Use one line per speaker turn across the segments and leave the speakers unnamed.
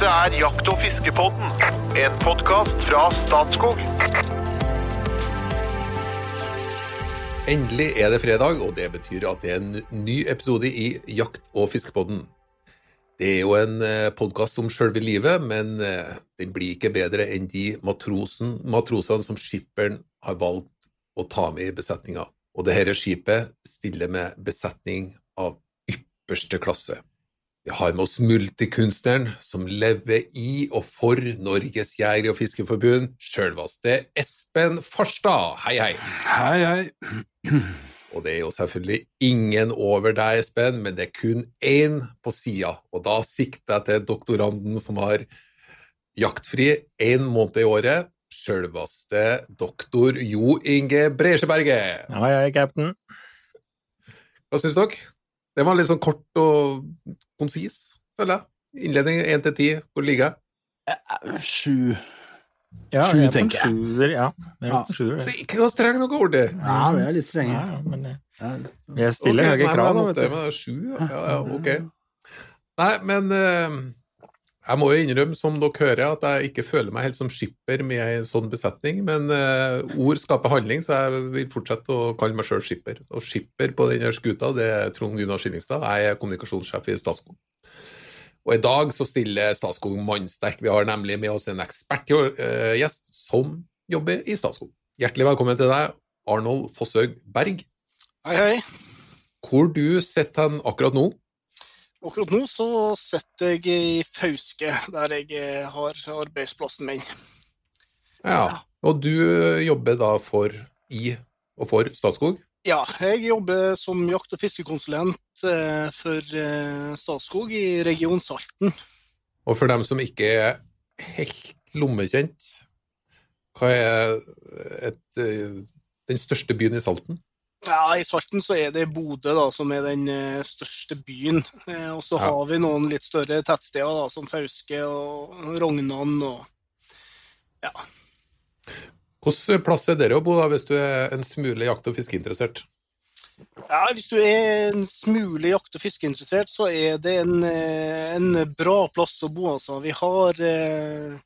Dette er Jakt- og fiskepodden, en podkast fra Statskog.
Endelig er det fredag, og det betyr at det er en ny episode i Jakt- og fiskepodden. Det er jo en podkast om sjølve livet, men eh, den blir ikke bedre enn de matrosen, matrosene som skipperen har valgt å ta med i besetninga. Og dette skipet stiller med besetning av ypperste klasse. Vi har med oss multikunstneren som lever i og for Norges jeger- og fiskerforbund, sjølvaste Espen Farstad. Hei, hei.
Hei, hei.
Og det er jo selvfølgelig ingen over deg, Espen, men det er kun én på sida, og da sikter jeg til doktoranden som har jaktfri én måned i året, sjølvaste doktor Jo Inge Bresjeberget.
Hei, hei, cap'n.
Hva syns dere? Det var litt sånn kort og konsis, føler jeg. Innledning én til ti, hvor ligger jeg?
Sju.
Ja,
Sju,
er
tenker jeg.
Sjuer, ja. Jeg
Ja.
sjuer,
Det
det.
er ikke noe streng noe ord, det.
Ja, vi er litt strenge.
Ja, men eh, jeg stiller
okay,
høye krav,
Sju, ja. ja, ok. Nei, men eh, jeg må jo innrømme, som dere hører, at jeg ikke føler meg helt som skipper med en sånn besetning, men uh, ord skaper handling, så jeg vil fortsette å kalle meg sjøl skipper. Og skipper på denne skuta, det er Trond Gunnar Skillingstad. Jeg er kommunikasjonssjef i Statskog. Og i dag så stiller Statskog mannsterk. Vi har nemlig med oss en ekspertgjest som jobber i Statskog. Hjertelig velkommen til deg, Arnold Fosshaug Berg.
Hei, hei.
Hvor du sitter hen akkurat nå?
Akkurat nå så sitter jeg i Fauske, der jeg eh, har arbeidsplassen min.
Ja, og du eh, jobber da for i og for Statskog?
Ja, jeg jobber som jakt- og fiskekonsulent eh, for Statskog i Region Salten.
Og for dem som ikke er helt lommekjent, hva er et, den største byen i Salten?
Ja, I Salten så er det Bodø da, som er den eh, største byen. Eh, og så
Ja.
har vi noen litt større tettsteder, da, som Fauske og Rognan. og ja.
Hvilken plass er dere å bo da, hvis du er en smule jakt- og fiskeinteressert?
Ja, Hvis du er en smule jakt- og fiskeinteressert, så er det en, eh, en bra plass å bo. altså. Vi har, eh,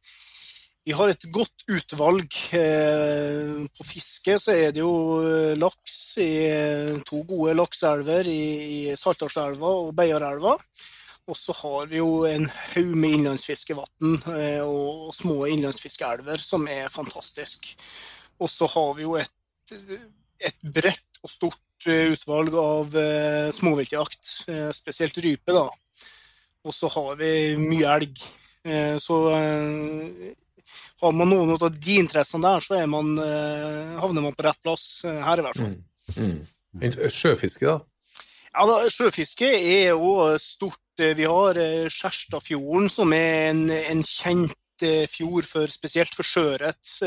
vi har et godt utvalg. Eh, På fiske så er det jo eh, laks i eh, to gode lakseelver i, Saltdalselva og Beiarelva. Og så har vi jo en haug med innlandsfiskevann og, små innlandsfiskeelver som er fantastisk. Og så har vi jo et, et bredt og stort utvalg av småviltjakt, spesielt rype. da. Og så har vi mye elg. Så har man noen av de interessene der, så er man, eh, havner man på rett plass. eh, her, i hvert fall.
Mm. Mm. Sjøfiske, da?
Ja, da, Sjøfiske er jo stort. Eh, Vi har Skjerstadfjorden, som er en, en kjent fjord for, spesielt for sjøørret.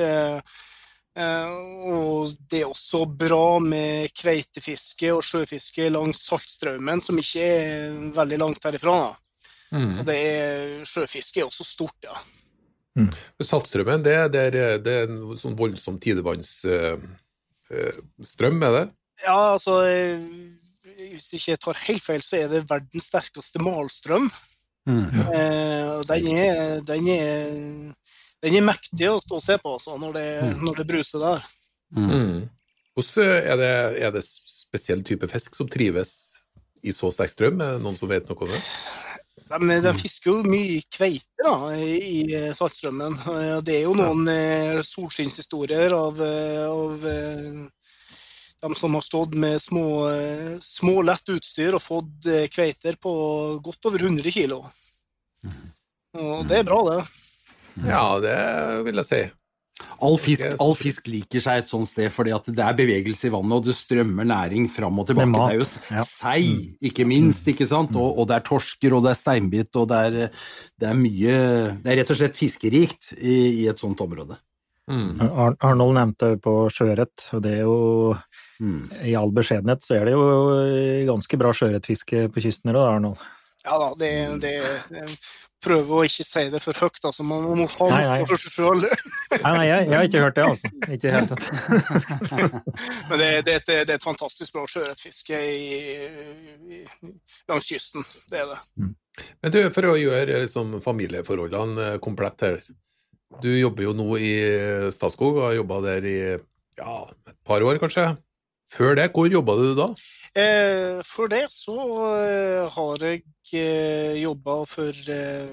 Og det er også bra med kveitefiske og sjøfiske langs Saltstraumen, som ikke er veldig langt herifra. Da.
Mm.
Så det er, sjøfiske er også stort, ja.
Saltstrømmen, det, er- det, er, det er en sånn voldsom tidevannsstrøm, er det?
Ja, altså eh, Hvis ikke jeg tar helt feil, så er det verdens sterkeste malstrøm.
Mm.
Eh, den er, den er den er mektig å stå og se på altså, når, det, når det bruser der.
Mm.
Mm. Hvordan er det, er det spesiell type fisk som trives i så sterk strøm? Er det noen som vet noe om det?
De, de fisker jo mye kveite da, i Saltstrømmen. Saltstraumen. Eh, Det er jo noen eh, solskinnshistorier av, eh, av eh, de som har stått med små, eh, små lett utstyr og fått eh, kveiter på godt over 100 kilo. Og det er bra, det.
Ja, det vil jeg si.
All fisk, all fisk liker seg et sånt sted fordi at det er bevegelse i vannet, og det strømmer næring fram og tilbake. Det er jo sei, ikke minst, ikke sant? Og, og det er torsker, og det er steinbit, og det er, det er mye Det er rett og slett fiskerikt i, i et sånt område.
Mm.
Ar Arnold nevnte på sjøørret, og det er jo
Mm.
I all beskjedenhet så er det jo ganske bra sjøørretfiske på kysten her, da, Arnold.
Ja da, det, det jeg prøver å ikke si det for høyt, altså. Man må ha
Nei, nei.
for seg sjøl.
Nei, nei, jeg, jeg har ikke hørt det, altså. Ikke i det hele tatt.
Men det, det, et- det er et fantastisk bra sjøørretfiske langs kysten. Det er det.
Men du, for å gjøre liksom, familieforholdene eh, komplett her. Du jobber jo nå i Statskog og har jobba der i ja, et par år, kanskje. Før det, hvor jobba du da?
Eh, for det så eh, har jeg eh, jobba for eh,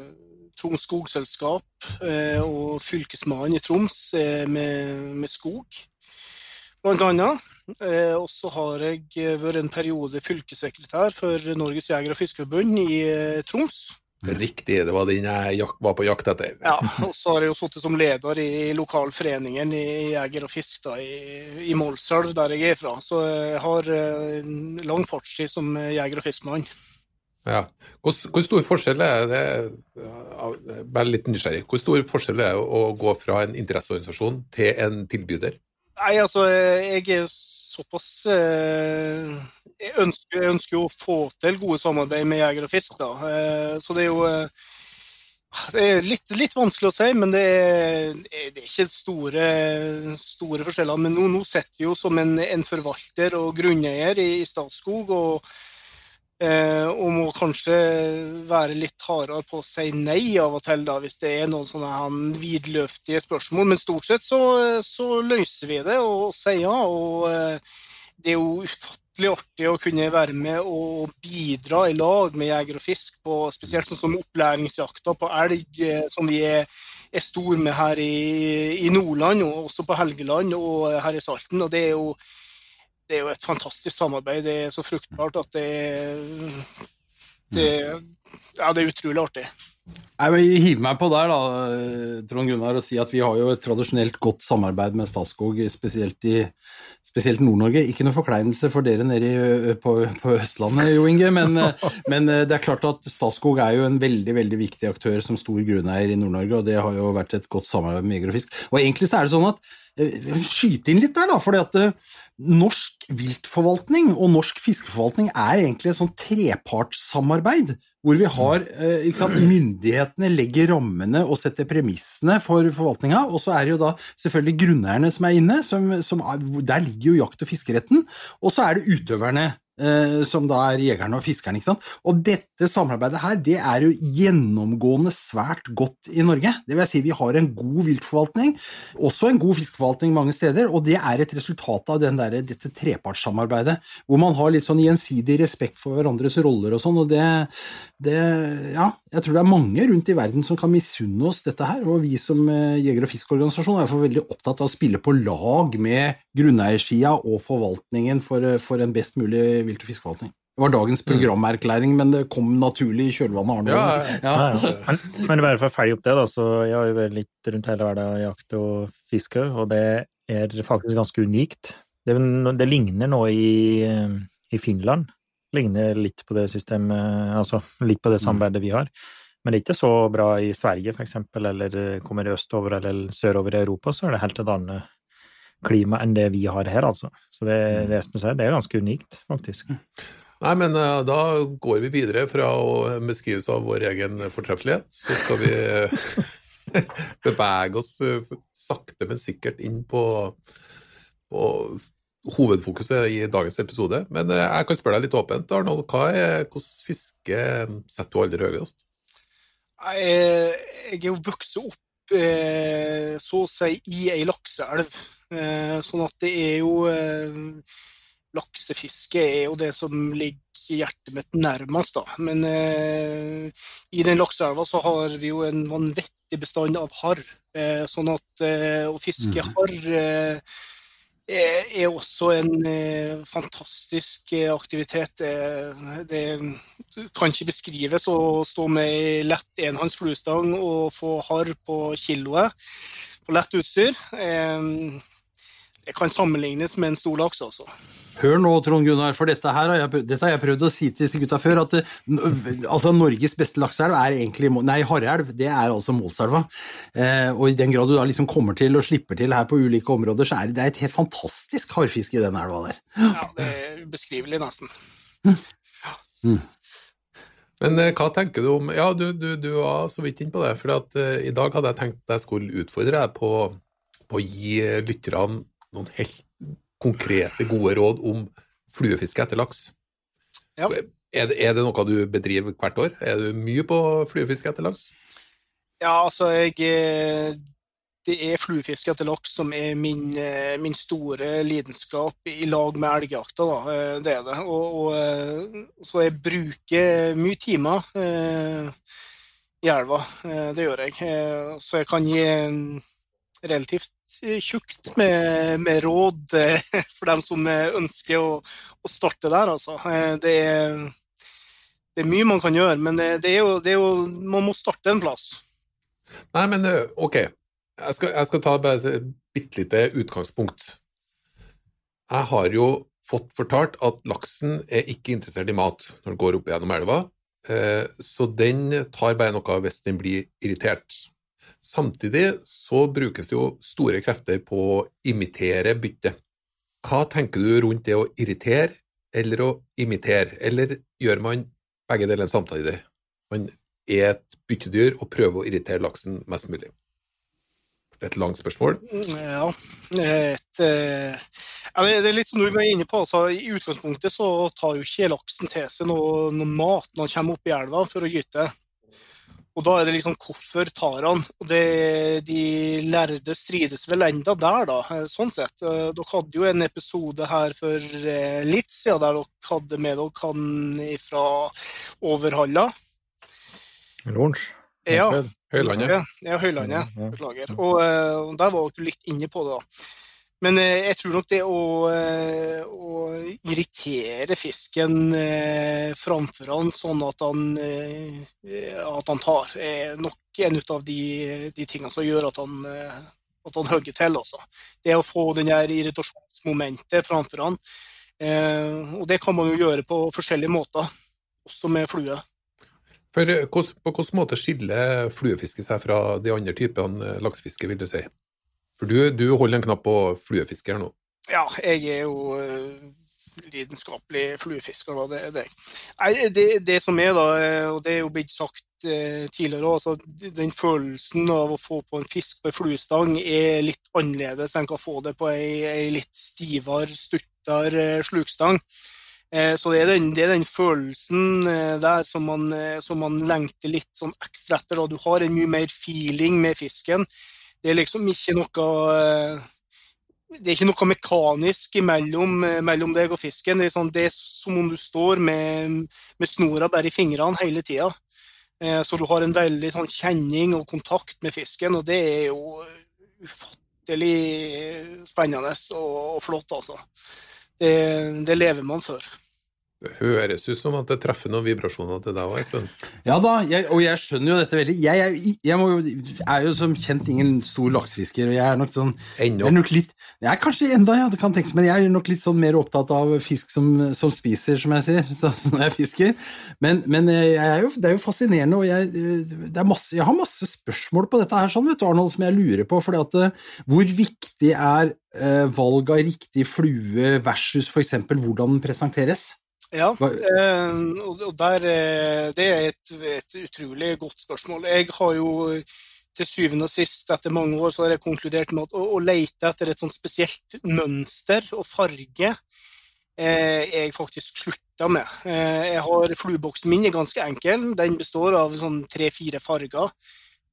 Troms Skogselskap eh, og Fylkesmannen i Troms eh, med, med skog, blant annet. Eh, og så har jeg vært en periode fylkessekretær for Norges Jeger- og Fiskerforbund i Troms.
Riktig, det var den jeg var på jakt etter.
Ja, og så har jeg jo sittet som leder i lokalforeningen i Jeger og Fisk da, i, i Målselv, der jeg er fra. Så jeg har eh, lang fartstid som jeger- og fiskmann.
Ja. Hvor, hvor stor forskjell er det Bare litt nysgjerrig. Hvor stor forskjell er det å gå fra en interesseorganisasjon til en tilbyder?
Nei, altså, jeg er såpass eh, jeg, ønsker, jeg ønsker å få til gode samarbeid med jeger og fisk, da. Eh, så det er jo eh, det er litt, litt vanskelig å si, men det er, det er ikke store, store forskjeller. Men nå, nå sitter vi jo som en, en forvalter og grunneier i, i Statskog. og Eh, og må kanskje være litt hardere på å si nei av og til, da, hvis det er noen sånne vidløftige spørsmål. Men stort sett så, så løser vi det og sier ja. Og eh, det er jo ufattelig artig å kunne være med og bidra i lag med jeger og fisk, på, spesielt sånn som opplæringsjakta på elg, eh, som vi er, er stor med her i, i Nordland, og også på Helgeland og her i Salten. og det er jo det er jo et fantastisk samarbeid. Det er så fruktbart at det, det Ja, det er utrolig artig.
Jeg vil hive meg på der, da, Trond Gunnar, og si at vi har jo et tradisjonelt godt samarbeid med Statskog, spesielt i spesielt Nord-Norge. Ikke noe forkleinelse for dere nede på, på, Østlandet, Jo Inge, men, men, det er klart at Statskog er jo en veldig veldig viktig aktør som stor grunneier i Nord-Norge, og det har jo vært et godt samarbeid med Jeger og Fisk. Og egentlig så er det sånn at Skyte inn litt der, da, fordi at norsk viltforvaltning og norsk fiskeforvaltning er egentlig et sånn trepartssamarbeid. Hvor vi har sant, Myndighetene legger rammene og setter premissene for forvaltninga. Og så er det jo da selvfølgelig grunneierne som er inne. Som, som er, der ligger jo jakt- og fiskeretten. Og så er det utøverne som da er jegerne og fiskerne. ikke sant? Og dette samarbeidet her, det er jo gjennomgående svært godt i Norge. Det vil si vi har en god viltforvaltning, også en god fiskeforvaltning mange steder, og det er et resultat av der, dette trepartssamarbeidet, hvor man har litt sånn gjensidig respekt for hverandres roller og sånn, og det, det, Ja, jeg tror det er mange rundt i verden som kan misunne oss dette her, og vi som jeger- og fiskeorganisasjon er iallfall veldig opptatt av å spille på lag med grunneiersida og forvaltningen for, for en best mulig vilt- og fiskeforvaltning. Det var dagens programerklæring, men det kom naturlig i kjølvannet av Arne.
Ja,
Ja.
Men, men bare for å følge opp det, da, så jeg har jo vært litt rundt hele verden og jakt og fiske, og det er faktisk ganske unikt. Det, det ligner nå i, i Finland. Ligner litt på det systemet, altså litt på det samarbeidet vi har. Men det er ikke så bra i Sverige, for eksempel, eller kommer østover eller sørover i Europa, så er det helt et annet klima enn det vi har her, altså. Så det, det Espen sier, det er ganske unikt, faktisk.
Nei, men uh, da går vi videre fra å beskrivelse av vår egen fortreffelighet, så skal vi bevege oss uh, sakte, men sikkert inn på, på hovedfokuset i dagens episode. Men jeg kan spørre deg litt åpent, Arnold. Hva er, hvordan fiske setter du aller høyest?
Jeg, jeg er jo vokst opp eh, så å si i ei lakseelv, eh, sånn at det er jo eh, Laksefiske er jo det som ligger hjertet mitt nærmest, da. Men eh, i den lakseelva så har vi jo en vanvittig bestand av harr. Eh, sånn at eh, å fiske
Mhm.
harr eh, er også en eh, fantastisk eh, aktivitet. Det, det kan ikke beskrives å stå med ei lett enhånds fluestang og få harr på kiloet på lett utstyr. Eh, det kan sammenlignes med en stor laks, altså.
Hør nå, Trond Gunnar, for dette her har jeg, prøvd- dette har jeg prøvd å si til disse gutta før, at altså, Norges beste lakseelv er egentlig Nei, harreelv, det er altså Målselva. Eh, og i den grad du da liksom kommer til og slipper til her på ulike områder, så er det, det er et helt fantastisk harrfiske i den elva der.
Ja, det er ubeskrivelig, nesten.
Men eh, hva tenker du om Ja, du, du, du var så vidt inne på det. For at, eh, i dag hadde jeg tenkt at jeg skulle utfordre deg på, på å gi eh, lytterne noen helt konkrete, gode råd om fluefiske etter laks.
Ja.
Er det, er det noe du bedriver hvert år? Er du mye på fluefiske etter laks?
Ja, altså jeg eh, Det er fluefiske etter laks som er min, eh, min store lidenskap i lag med elgjakta. da, eh, Det er det. Og, og så jeg bruker mye timer eh, i elva. Det gjør jeg. Så jeg kan gi relativt tjukt med, med råd eh, for dem som eh, ønsker å, å starte der, altså. Eh, Det er, det er mye man kan gjøre, men det, er jo, det er jo Man må starte en plass.
Nei, men ok. Jeg skal, jeg skal ta bare et bitte lite utgangspunkt. Jeg har jo fått fortalt at laksen er ikke interessert i mat når den går opp gjennom elva, så den tar bare noe hvis den blir irritert. Samtidig så brukes det jo store krefter på å imitere byttet. Hva tenker du rundt det å irritere eller å imitere, eller gjør man begge deler samtidig? Man er et byttedyr og prøver å irritere laksen mest mulig. Et langt spørsmål.
Ja, et, eh, ja, det er litt som du var inne på. Altså, I utgangspunktet så tar jo ikke laksen til seg noe, noe mat når han kommer opp i elva for å gyte. Og da er det liksom hvorfor tar han? Og det, de lærde strides vel enda der, da, eh, sånn sett. Eh, Dere hadde jo en episode her for eh, litt siden der dere hadde med dere han fra Overhalla.
Lunsj.
Ja,
Høylandet.
Ja, Høylandet. Beklager. Og, og der var dere litt inne på det, da. Men eh, jeg tror nok det å, eh, å irritere fisken eh, framfor han sånn at han, at han tar, er nok en av de, de tingene som gjør at han, at han hogger til. Altså. Det å få den der irritasjonsmomentet framfor han. Og det kan man jo gjøre på forskjellige måter, også med flue.
For på hvilken måte skiller fluefiske seg fra de andre typene laksefiske, vil du si? For du, du holder en knapp på fluefisker nå.
Ja, jeg er jo eh, lidenskapelig fluefisker. Det er det. Det, det som er, da, eh, og det er jo blitt sagt eh, tidligere òg, den følelsen av å få på en fisk på en fluestang er litt annerledes enn å få det på ei, ei litt stivere, stuttere eh, slukstang. Så det er, den, det er den følelsen der som man, som man lengter litt sånn ekstra etter. Da. Du har en mye mer feeling med fisken. Det er liksom ikke noe eh, det er ikke noe mekanisk imellom, eh, mellom deg og fisken. Det er, sånn, det er som om du står med, med snora bare i fingrene hele tida. Så du har en veldig sånn, kjenning og kontakt med fisken, og det er jo ufattelig spennende og, og flott, altså. Det, det lever man for.
Det høres ut som at det treffer noen vibrasjoner til deg òg, Espen.
Ja da, jeg, og jeg skjønner jo dette veldig. Jeg, er- jeg må, er jo som kjent ingen stor laksefisker, og jeg er nok sånn
Ennå.
Jeg er nok litt Jeg er kanskje enda, ja, det kan tenkes, men jeg er nok litt sånn mer opptatt av fisk som, som spiser, som jeg sier, så, når jeg fisker. Men, men jeg er jo, det er jo fascinerende, og jeg, det er masse, jeg har masse spørsmål på dette her, sånn, vet du, Arnold, som jeg lurer på. fordi at eh, Hvor viktig er eh, valg av riktig flue versus f.eks. hvordan den presenteres?
Ja, eh, og der, eh, det er et, et utrolig godt spørsmål. Jeg har jo til syvende og sist, etter mange år, så har jeg konkludert med at å, å lete etter et sånt spesielt mønster og farge eh, jeg faktisk slutta med. Eh, jeg har Flueboksen min er ganske enkel. Den består av sånn tre-fire farger.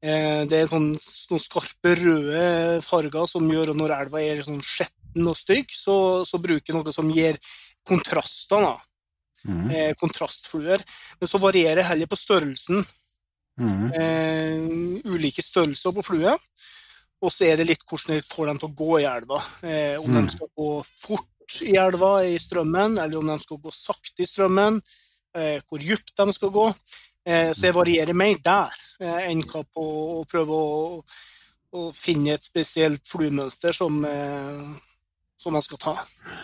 Eh, det er sånn, noen skarpe røde farger som gjør at når elva er sånn skjetten og stygg, så, så bruker jeg noe som gir kontraster. da
Mhm,
eh, kontrastfluer. Men så varierer det heller på størrelsen.
Mm.
Eh, ulike størrelser på flue. Og så er det litt hvordan vi får dem til å gå i elva. Eh, om
Mm.
de skal gå fort i elva i strømmen, eller om de skal gå sakte i strømmen. Eh, hvor dypt de skal gå. Eh, så jeg varierer mer der eh, enn hva på å prøve å, å finne et spesielt fluemønster som, eh, som man skal ta.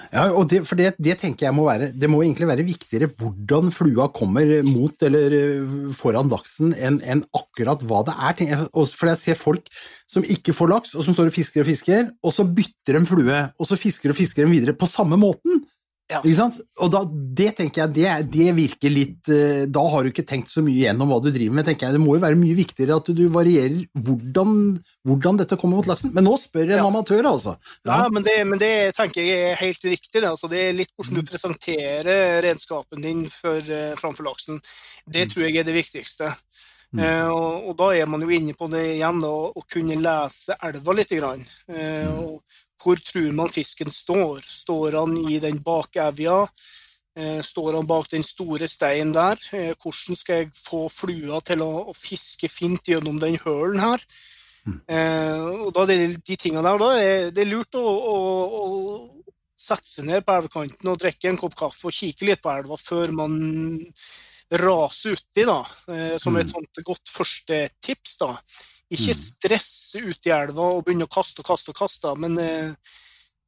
Ja, og det, for det, det tenker jeg må være Det må egentlig være viktigere hvordan flua kommer mot eller eh, foran laksen, enn en akkurat hva det er. jeg. For jeg ser folk som ikke får laks, og som står og fisker og fisker, og så bytter de flue, og så fisker og fisker de videre på samme måten.
Ja.
Ikke sant? Og da, det tenker jeg, det, det virker litt eh, Da har du ikke tenkt så mye gjennom hva du driver med. tenker jeg. Det må jo være mye viktigere at du varierer hvordan, hvordan dette kommer mot laksen. Men nå spør en
Ja.
amatør, altså.
Ja, men det, men det tenker jeg er helt riktig. Det. Altså, det er litt hvordan
Mm.
du presenterer redskapen din for, eh, framfor laksen. Det
Mm.
tror jeg er det viktigste. Eh, og, og da er man jo inne på det igjen, å kunne lese elva litt. Grann. Eh,
Mm.
og hvor tror man fisken står? Står han i den bakevja? Eh, står han bak den store steinen der? Eh, hvordan skal jeg få flua til å, å fiske fint gjennom den hølen her? Eh, og da det de tingene der, da er det er lurt å, å, å sette seg ned på elvekanten og drikke en kopp kaffe og kikke litt på elva før man raser uti, da. Eh, som et sånt godt første tips, da. Ikke stresse ut i elva og begynne å kaste og kaste og kaste, men eh,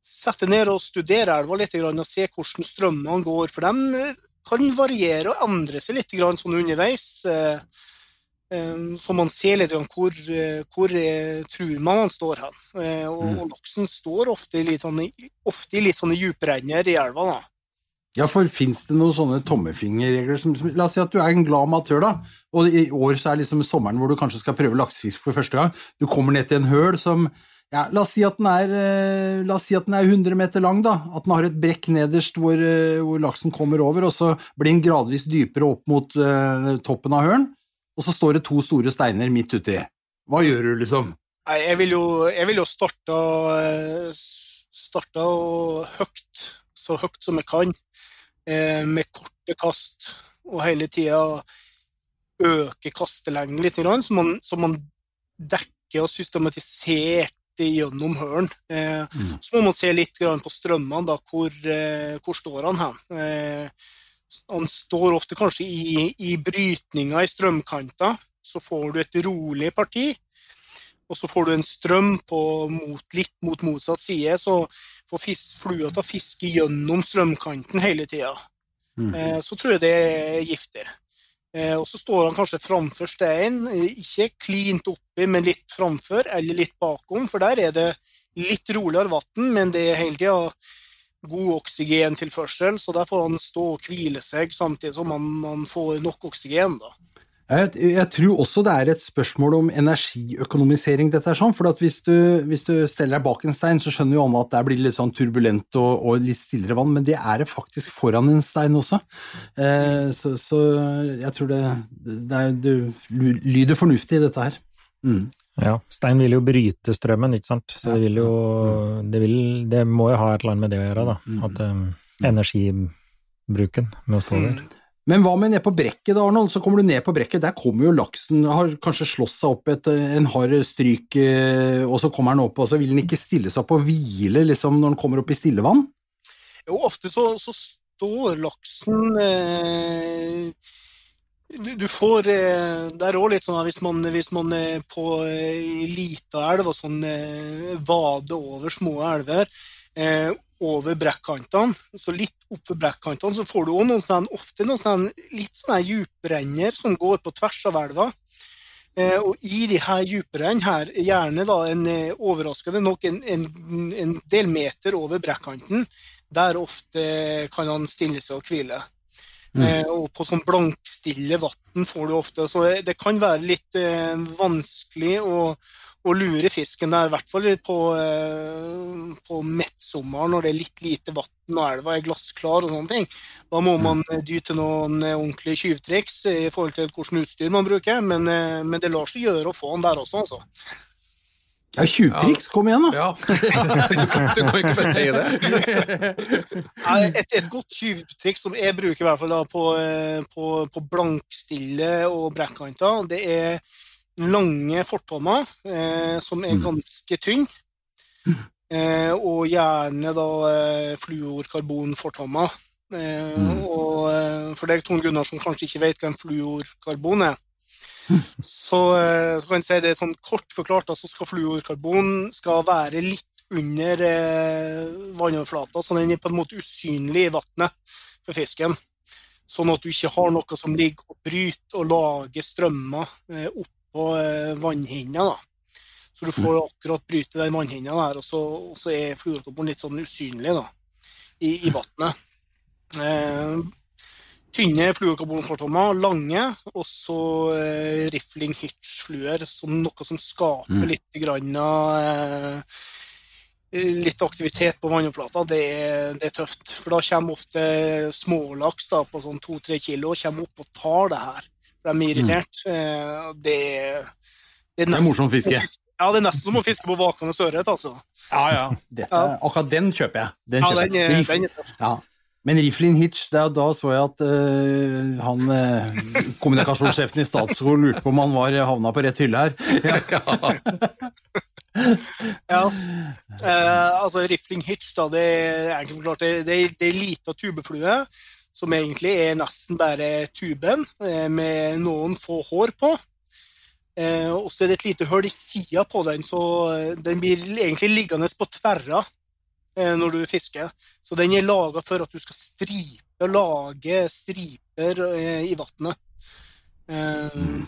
sette ned og studere elva litt grann, og se hvordan strømmene går. For de eh, kan variere og endre seg litt grann sånn underveis. eh, eh, Så man ser litt hvor, eh, hvor tror man han står hen. Og,
Mm.
og laksen står ofte litt sånn, ofte i litt sånne i elva. da.
Ja, for fins det noen sånne tommefingerregler som, som La oss si at du er en glad amatør, da, og i år så er liksom sommeren hvor du kanskje skal prøve laksefisk for første gang. Du kommer ned til en høl som ja, La oss si at den er, eh, la oss si at den er 100 meter lang, da. At den har et brekk nederst hvor, eh, hvor laksen kommer over, og så blir den gradvis dypere opp mot uh, toppen av hølen, og så står det to store steiner midt uti. Hva gjør du, liksom?
Nei, jeg vil jo, jeg vil jo starte, starte høyt, så høyt som jeg kan, med korte kast, og hele tida øke kastelengden litt, så man, så man dekker og systematiserer det gjennom hølen. Eh,
Mm.
Så må man se litt på strømmene, da, hvor, eh, hvor står han hen. Eh, han står ofte kanskje i, i brytninga i strømkanta, så får du et rolig parti. Og så får du en strøm på mot, litt mot motsatt side, så får fis, flua til å fiske gjennom strømkanten hele tida.
Mm.
Eh, så tror jeg det er giftig. Eh, og så står han kanskje framfor steinen, eh, ikke klint oppi, men litt framfor eller litt bakom, for der er det litt roligere vann, men det er hele tida god oksygentilførsel, så der får han stå og hvile seg samtidig som han, han får nok oksygen. da.
Jeg, jeg tror også det er et spørsmål om energiøkonomisering, dette er sånn, for at hvis du, hvis du steller deg bak en stein, så skjønner jo alle at der blir litt sånn turbulent og, og litt stillere vann, men det er det faktisk foran en stein også. Eh, så, så jeg tror det, det, er, det lyder fornuftig, dette her. Mm.
Ja, stein vil jo bryte strømmen, ikke sant. Så det vil jo Det, vil, det må jo ha et eller annet med det å gjøre, da. At um, energibruken med å stå der.
Men hva med ned på brekket da, Arnold? Så kommer du ned på brekket, der kommer jo laksen, har kanskje slåss seg opp et, en hard stryk, eh, og så kommer den opp, og så vil den ikke stille seg opp og hvile liksom, når den kommer opp i stille vann?
Jo, ofte så, så står laksen eh, du, får eh, Det er òg litt sånn at hvis man, hvis man på ei lita elv og sånn eh, vader over små elver eh, over brekkantene, så litt oppe brekkantene, så får du òg noen sånne, ofte noen sånne, litt sånne djuprenner som går på tvers av elva. Eh, og i de her djuprennene, her, gjerne da en eh, overraskende nok en, en, en del meter over brekkanten, der ofte kan han stille seg og hvile.
Mm.
Eh, og på sånn blankstille vann får du ofte. Så det, det kan være litt eh, vanskelig å, å lure fisken der, i hvert fall på, eh, på midtsommeren når det er litt lite vann og elva er glassklar og sånne ting. Da må man eh, dy til noen eh, ordentlige tyvtriks i forhold til hvilket utstyr man bruker, men, eh, men det lar seg gjøre å få den der også, altså.
Ja, tjuvtriks, kom igjen da!
Ja, du, kan- du kan ikke bare si det.
Et, et godt tjuvtriks som jeg bruker i hvert fall da, på, eh, på, på blankstille og brekkanter, det er lange fortommer eh, som er
Mm.
ganske tynne. Eh, og gjerne da eh, fluorkarbonfortommer. Eh,
Mm.
og for deg, Tone Gunnar, som kanskje ikke vet hvem fluorkarbon er, så, eh, så kan jeg si det sånn kort forklart, så skal fluorkarbon skal være litt under eh, vannoverflata, så den er på en måte usynlig i vannet for fisken. Sånn at du ikke har noe som ligger og bryter og lager strømmer eh, oppå eh, vannhinna. da. Så du får akkurat bryte den vannhinna der, og så, og så er fluorkarbon litt sånn usynlig da, i, i vannet. Eh, tynne fluorkarbonfortommer, lange, og så eh, rifling hitch-fluer, som noe som skaper
Mm.
litt grann, eh, litt aktivitet på vannoverflata. Det, det er tøft. For da kommer ofte smålaks da, på sånn to-tre kilo kommer opp og tar det her. For de er irritert. Mm. det, er- det,
Det er morsomt fiske.
Ja, det er nesten som å fiske på vakende ørret, altså.
Ja, ja. Dette, akkurat den kjøper jeg. Den
Ja,
kjøper
den
jeg.
Den.
Ja. Men Riflin Hitch, da, da så jeg at eh, han eh, kommunikasjonssjefen i Statskog lurte på om han var havna på rett hylle her. Ja.
Ja. Eh, altså Rifling hitch, da, det er det, det, det er lita tubeflue som egentlig er nesten bare tuben eh, med noen få hår på. Eh, og så er det et lite hull i sida på den, så eh, den blir egentlig liggende på tverra når du fisker. Så den er laga for at du skal stripe lage striper i vannet.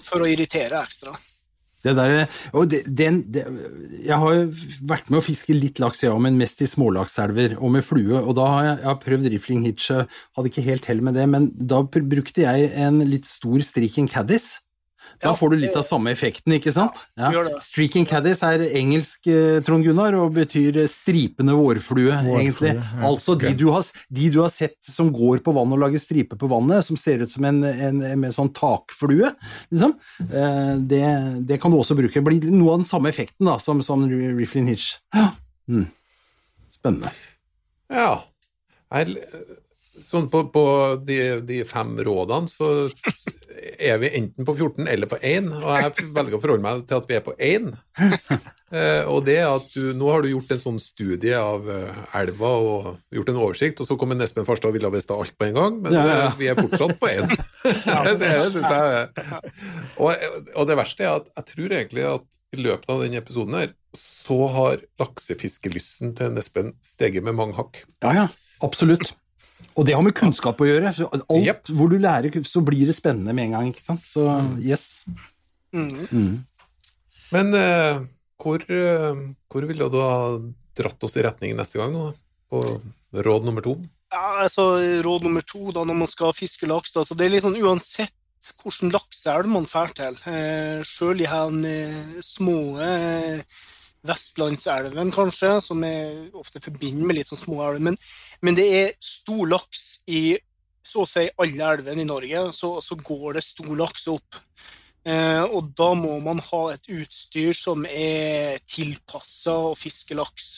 For å irritere ekstra.
Det der, og det, den, det, jeg har jo vært med å fiske litt laks, òg, men mest i smålakselver og med flue. og Da har jeg, jeg har prøvd rifling hitch, hadde ikke helt hell med det, men da brukte jeg en litt stor streaking caddis. Da
Ja,
får du litt av samme effekten, ikke sant? Ja.
gjør det.
Streaking caddies er engelsk, eh, Trond Gunnar, og betyr eh, stripende vårflue, egentlig.
ja.
Altså de du, har, de du har sett som går på vannet og lager striper på vannet, som ser ut som en, en med sånn takflue, liksom. Eh, Det, det kan du også bruke. Det blir noe av den samme effekten da, som, som Riflin Hitch. Ja. Mm. Spennende.
Ja. Sånn på, på de, de fem rådene så er vi enten på 14 eller på 1, og jeg velger å forholde meg til at vi er på 1. Eh, og det at du, Nå har du gjort en sånn studie av eh, elva og gjort en oversikt, og så kommer Espen Farstad og ville visst alt på en gang, men
Ja, ja,
eh, vi er fortsatt på 1. det og, og det verste er at jeg tror egentlig at i løpet av denne episoden her, så har laksefiskelysten til Espen steget med mange hakk.
Ja, ja. Absolutt. Og det har med kunnskap å gjøre. Så alt
yep.
hvor du lærer, så blir det spennende med en gang. ikke sant? Så yes.
Mm.
Mm.
Men uh, hvor, uh, hvor ville du ha dratt oss i retning neste gang, nå? På råd nummer to?
Ja, altså, råd nummer to da, når man skal fiske laks, da, så det er litt sånn uansett hvilken lakseelv man drar til. Eh, Sjøl i eh, små eh, Vestlandselven, kanskje, som jeg ofte forbinder med litt sånn små elver. Men, men det er stor laks i så å si alle elvene i Norge, så, så går det stor laks opp. Eh, og da må man ha et utstyr som er tilpassa å fiske laks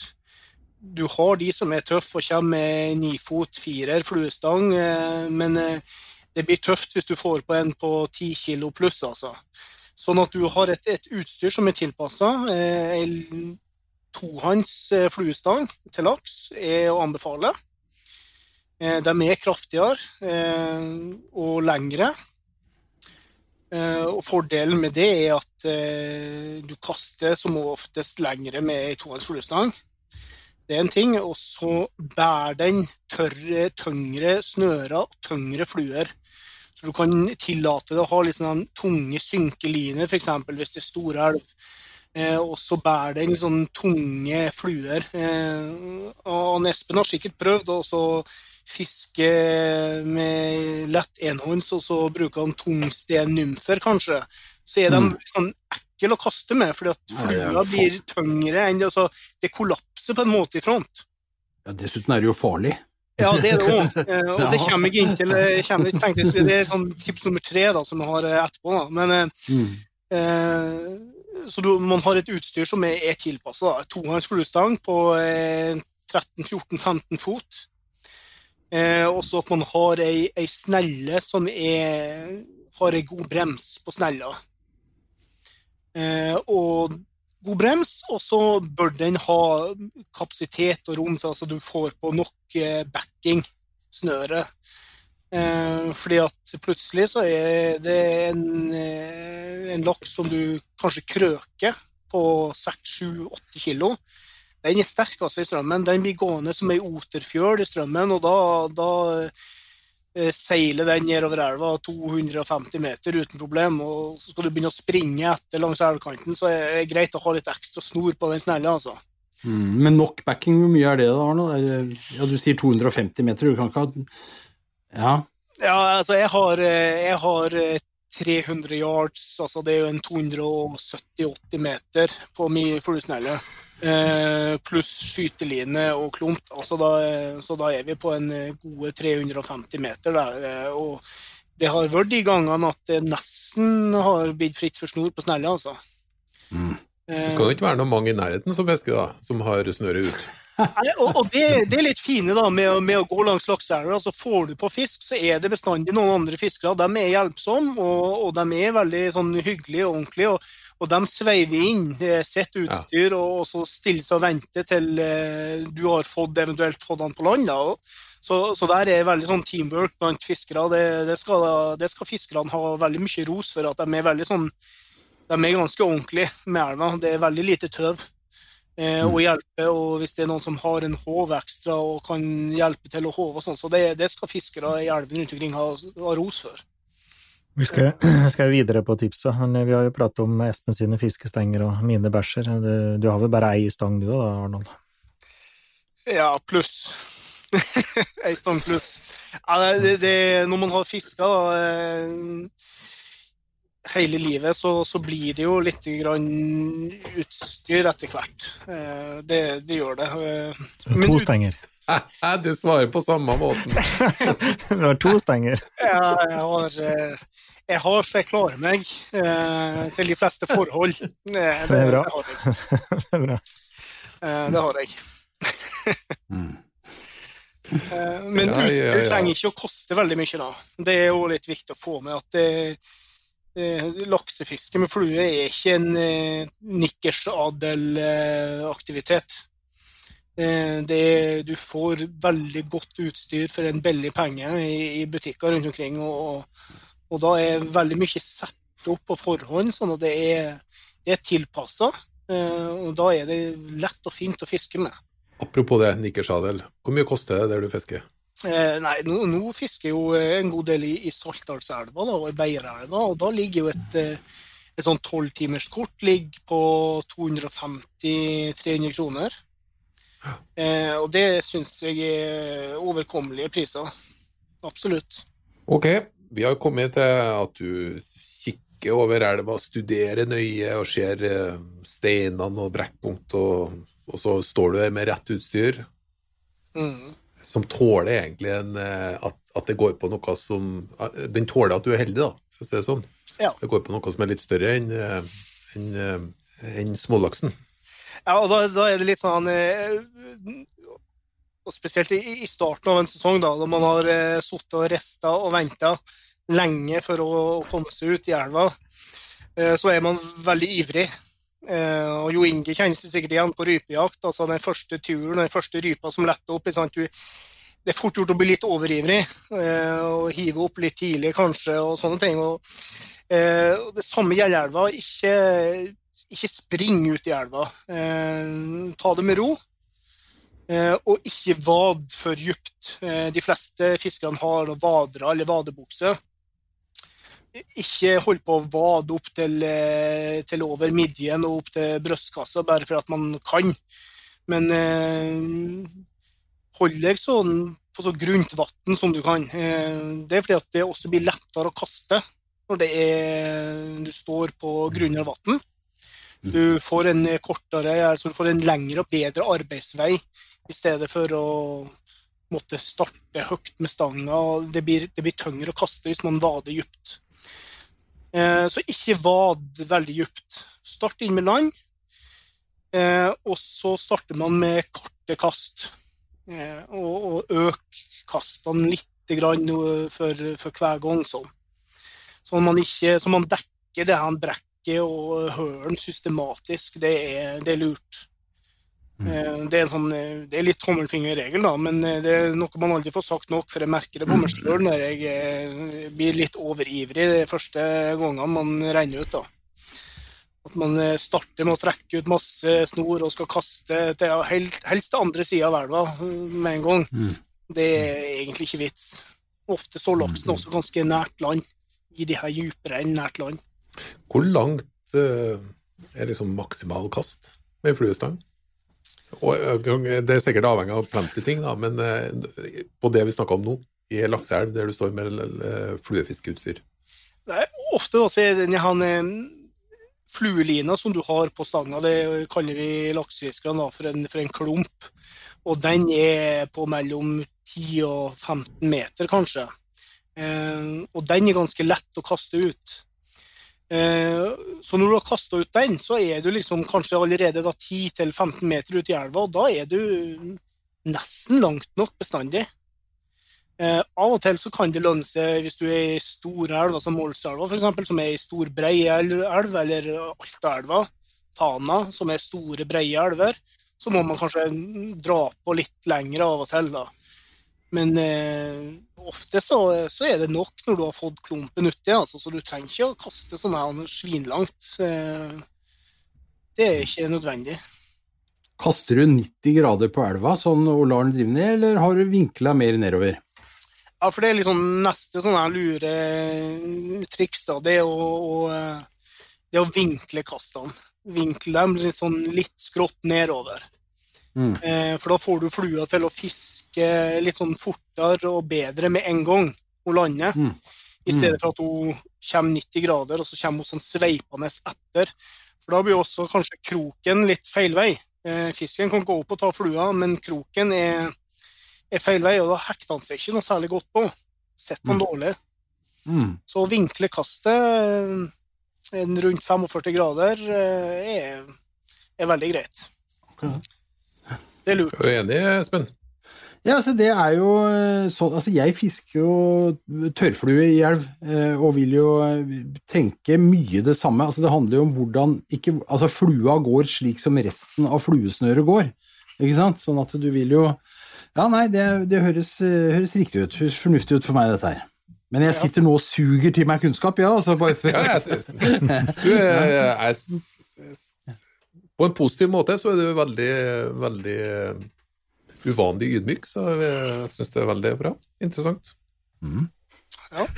du har de som er tøffe og kommer med nifot, firer, fluestang, eh, men eh, det blir tøft hvis du får på en på ti kilo pluss, altså. Sånn at du har et, et utstyr som er tilpassa. Eh, tohånds eh, fluestang til laks er å anbefale. Eh, De er kraftigere eh, og lengre. Eh, Og Fordelen med det er at eh, du kaster som oftest lengre med ei tohånds fluestang. Det er en ting. Og så bærer den tørre, tyngre snører og tyngre fluer. Så du kan tillate deg å ha litt sånn tunge synkeliner, f.eks. hvis det er store elv. Eh, og så bærer den sånn tunge fluer. Eh, og Espen har sikkert prøvd å fiske med lett enhånds, og så bruker han tungsten nymfer, kanskje. Så er de
Mm.
sånn ekle å kaste med, fordi at flua blir tyngre enn det. Altså, det kollapser på en måte i front.
Ja, dessuten er det jo farlig.
Ja, det er det òg. Og det kommer jeg inn til. Jeg tenkte, det er sånn tips nummer tre da, som jeg har eh, etterpå. Da. Men, eh,
Mm.
eh, så du, man har et utstyr som er, er tilpassa. Tohånds fluestang på eh, 13-14-15 fot. Eh, og så at man har ei, ei snelle som er, har ei god brems på snella. Eh, og god brems, og så bør den ha kapasitet og rom til altså du får på nok eh, backing, snøret. Eh, fordi at plutselig så er det en, eh, en laks som du kanskje krøker på 6-7-8 kilo. Den er sterk altså i strømmen. Den blir gående som ei oterfjøl i strømmen, og da, da eh, seiler den nedover elva 250 meter uten problem. Og så skal du begynne å springe etter langs elvkanten, så er det greit å ha litt ekstra snor på den snella, altså.
Mm. Men nok backing, hvor mye er det da, Arnold? Er Ja, du sier 250 meter, du kan ikke ha Ja.
Ja, altså jeg har, eh, jeg har eh, 300 yards, altså det er jo en 270-80 meter på min fluesnelle. Eh, pluss skyteline og klump. Altså da, eh, så da er vi på en eh, gode 350 meter der. Og det har vært de gangene at det nesten har blitt fritt for snor på snella, altså.
Mm.
Det skal jo ikke være noe mange i nærheten som fisker, da, som har snøret ut.
Nei, og, og det, det er litt fine da, med, med å gå langs lakseelva. Altså, får du på fisk, så er det bestandig noen andre fiskere. De er hjelpsomme, og, og de er veldig sånn, hyggelige og ordentlige. Og, og de sveiver inn eh, sitt utstyr og, så stiller seg og venter til eh, du har fått, eventuelt fått han på land. Da. Så, så der er veldig sånn teamwork blant fiskere. Det, det, skal, det skal fiskerne ha veldig mye ros for. at De er veldig sånn, de er ganske ordentlige med elva. Det er veldig lite tøv eh,
Mm.
og hjelpe. Og hvis det er noen som har en håv ekstra og kan hjelpe til å håve og sånn, så det, det skal fiskere i elven rundt omkring ha, ha ros for.
Vi skal, skal videre på tipset, men vi har jo pratet om Espen sine fiskestenger og mine bæsjer. Du, du har vel bare ei stang du da, Arnold?
Ja, pluss. Ei stang pluss. Ja, det, det, når man har fiska eh, hele livet, så, så blir det jo litt grann utstyr etter hvert. Eh, det, det gjør det. Eh, men
To stenger.
Du svarer på samme måten.
du har to stenger.
Ja, jeg har, eh, jeg har så jeg klarer meg eh, til de fleste forhold. Eh, Det,
Det er bra.
Det har jeg.
Det bra.
Eh, det har jeg.
Mm.
Eh, Men
Ja, ja, ja.
trenger ikke å koste veldig mye, da. Det er jo litt viktig å få med at det, eh, laksefiske med flue er ikke en eh, nikkersadel-aktivitet. Eh, det, du får veldig godt utstyr for en billig penge i, i butikker rundt omkring. Og, og da er veldig mye satt opp på forhånd, sånn at det er, det er tilpassa. Og da er det lett og fint å fiske med.
Apropos det, nikkersadel. Hvor mye koster det der du fisker?
Eh, nei, nå, nå fisker jo eh, en god del i, i Saltdalselva og i Beierelva, og da ligger jo et, eh, et sånn tolvtimerskort på 250-300 kroner. Eh, og det syns jeg er overkommelige priser. Absolutt.
Ok, vi har kommet til at du kikker over elva, studerer nøye og ser eh, steinene og brekkpunkt, og, og så står du der med rett utstyr,
Mm.
som tåler egentlig en, eh, at, at det går på noe som eh, Den tåler at du er heldig, da, for å si det sånn.
Ja.
Det går på noe som er litt større enn en, en, smålaksen.
Ja, og da, da er det litt sånn eh, og Spesielt i, i starten av en sesong, da, da man har eh, sittet og rista og venta lenge for å, komme seg ut i elva, eh, så er man veldig ivrig. Eh, og Jo Inge kjenner seg sikkert igjen på rypejakt. altså Den første turen, den første rypa som letter opp. sant, du, Det er fort gjort å bli litt overivrig eh, og hive opp litt tidlig kanskje, og sånne ting. og eh, Det samme gjelder elva. Ikke, ikke spring ut i elva. Eh, ta det med ro. Eh, og ikke vad for dypt. Eh, de fleste fiskerne har vadere eller vadebukse. Ikke hold på å vade opp til, til over midjen og opp til brystkassa bare for at man kan. Men hold deg sånn på så grunt vann som du kan. Det er fordi at det også blir lettere å kaste når er, du står på grunnere vann. Du får en kortere, altså du får en lengre og bedre arbeidsvei i stedet for å måtte starte høyt med stanga. Det blir, det blir tyngre å kaste hvis man vader dypt. Eh, så ikke vad veldig dypt. Start inn med land, eh, og så starter man med korte kast. Eh, og, og øk kastene litt grann eh, for, for hver gang. Sånn. Så man, ikke, så man dekker det her brekket og høren systematisk. Det er, det er lurt. Mm. Det er, sånn, eh, det er litt tommelfingerregel, da, men eh, det er noe man aldri får sagt nok, for jeg merker det på meg sjøl når jeg eh, blir litt overivrig de første gangene man renner ut. da. At man eh, starter med å trekke ut masse snor og skal kaste til helst til andre sida av elva eh, med en gang.
Mm.
Det er egentlig ikke vits. Ofte står laksen også ganske nært land, i de her dypere enn nært land.
Hvor langt eh, er liksom maksimal kast med fluestang? Og, eh, Det er sikkert avhengig av plenty ting, da, men eh, på det vi snakker om nå. i lakseelv der du står med fluefiskeutstyr? fluefiskeutstyr?
er ofte det denne eh, fluelina som du har på stanga, det kaller vi laksefiskerne for, for en klump. Og den er på mellom 10 og 15 meter, kanskje. Og den er ganske lett å kaste ut. Eh, så når du har kasta ut den, så er du liksom kanskje allerede 10-15 meter ut i elva, og da er du nesten langt nok bestandig. Eh, av og til så kan det lønne seg hvis du er i store elver som Målselva f.eks., som er ei stor, brei elv, eller Altaelva, Tana, som er store, breie elver, så må man kanskje dra på litt lenger av og til. da. Men eh, ofte så, så er det nok når du har fått klumpen uti, altså, så du trenger ikke å kaste sånn her svinlangt. Eh, det er ikke nødvendig.
Kaster du 90 grader på elva sånn og lar den drive ned, eller har du vinkla mer nedover?
Ja, for det er liksom neste sånn her lure triks, da. Det er å, å, eh, det er å vinkle kastene. Vinkle dem litt sånn litt skrått nedover.
Mm.
Eh, for da får du flua til å fiske litt sånn fortere og bedre med en gang hun lander.
Mm.
I stedet for at hun kommer 90 grader, og så kommer hun sånn sveipende etter. For da blir også kanskje kroken litt feil vei. Eh, fisken kan gå opp og ta flua, men kroken er, er feil vei, og da hekter han seg ikke noe særlig godt på. Sitter han
Mm.
dårlig.
Mm.
Så å vinkle kastet eh, rundt 45 grader eh, er, er veldig greit.
Okay.
Det er lurt.
Er du enig, Espen?
Ja, altså det er jo sånn Altså, jeg fisker jo tørrflue i elv, eh, og vil jo eh, tenke mye det samme. Altså, det handler jo om hvordan ikke Altså, flua går slik som resten av fluesnøret går, ikke sant? Sånn at du vil jo Ja, nei, det, det høres, høres riktig ut. Høres fornuftig ut for meg, dette her. Men jeg sitter nå og suger til meg kunnskap, ja. Altså bare for,
Ja, jeg, På en positiv måte så er du veldig, veldig eh, uvanlig ydmyk, så jeg syns det er veldig bra. Interessant.
Ja.